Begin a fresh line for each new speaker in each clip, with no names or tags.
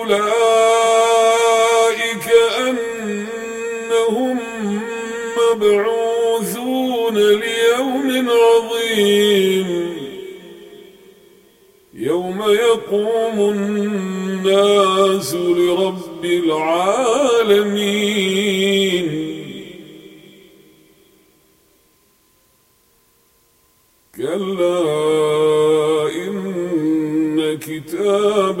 أولئك أنهم مبعوثون ليوم عظيم. يوم يقوم الناس لرب العالمين. كلا كتاب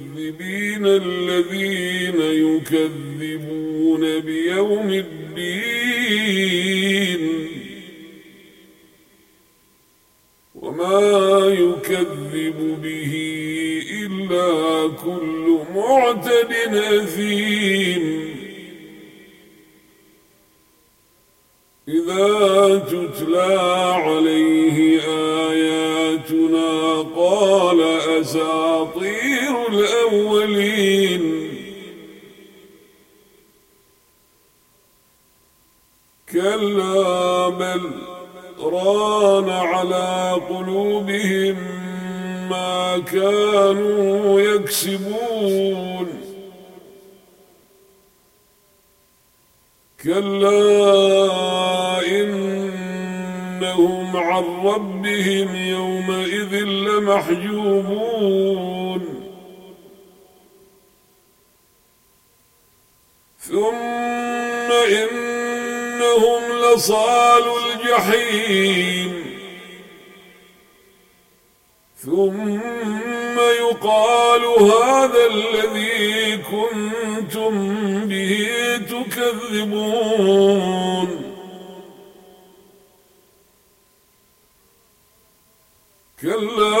الذين يكذبون يكذبون بيوم الدين وما يكذب به إلا كل معتد أثيم إذا تتلى عليه آياتنا قال أساطير الأولين. كلا بل ران على قلوبهم ما كانوا يكسبون. كلا إنهم عن ربهم يومئذ لمحجوبون. ثم إن إنهم لصال الجحيم ثم يقال هذا الذي كنتم به تكذبون كلا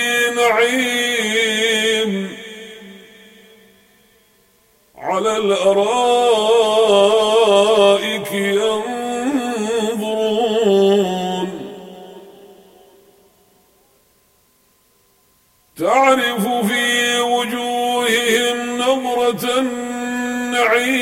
نعيم على الأرائك تعرف في وجوههم نظرة النعيم.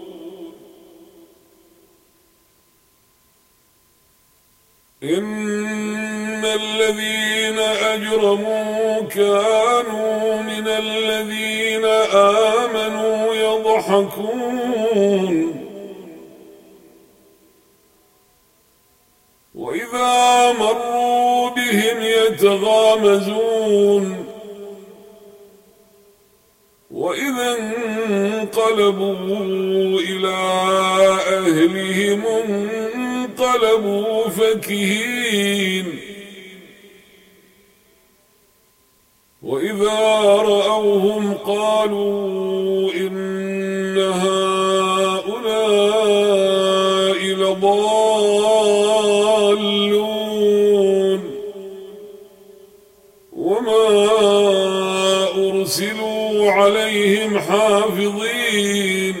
إن الذين أجرموا كانوا من الذين آمنوا يضحكون وإذا مروا بهم يتغامزون وإذا انقلبوا إلى أهلهم انقلبوا فكهين. وإذا رأوهم قالوا إن هؤلاء لضالون. وما أرسلوا عليهم حافظين.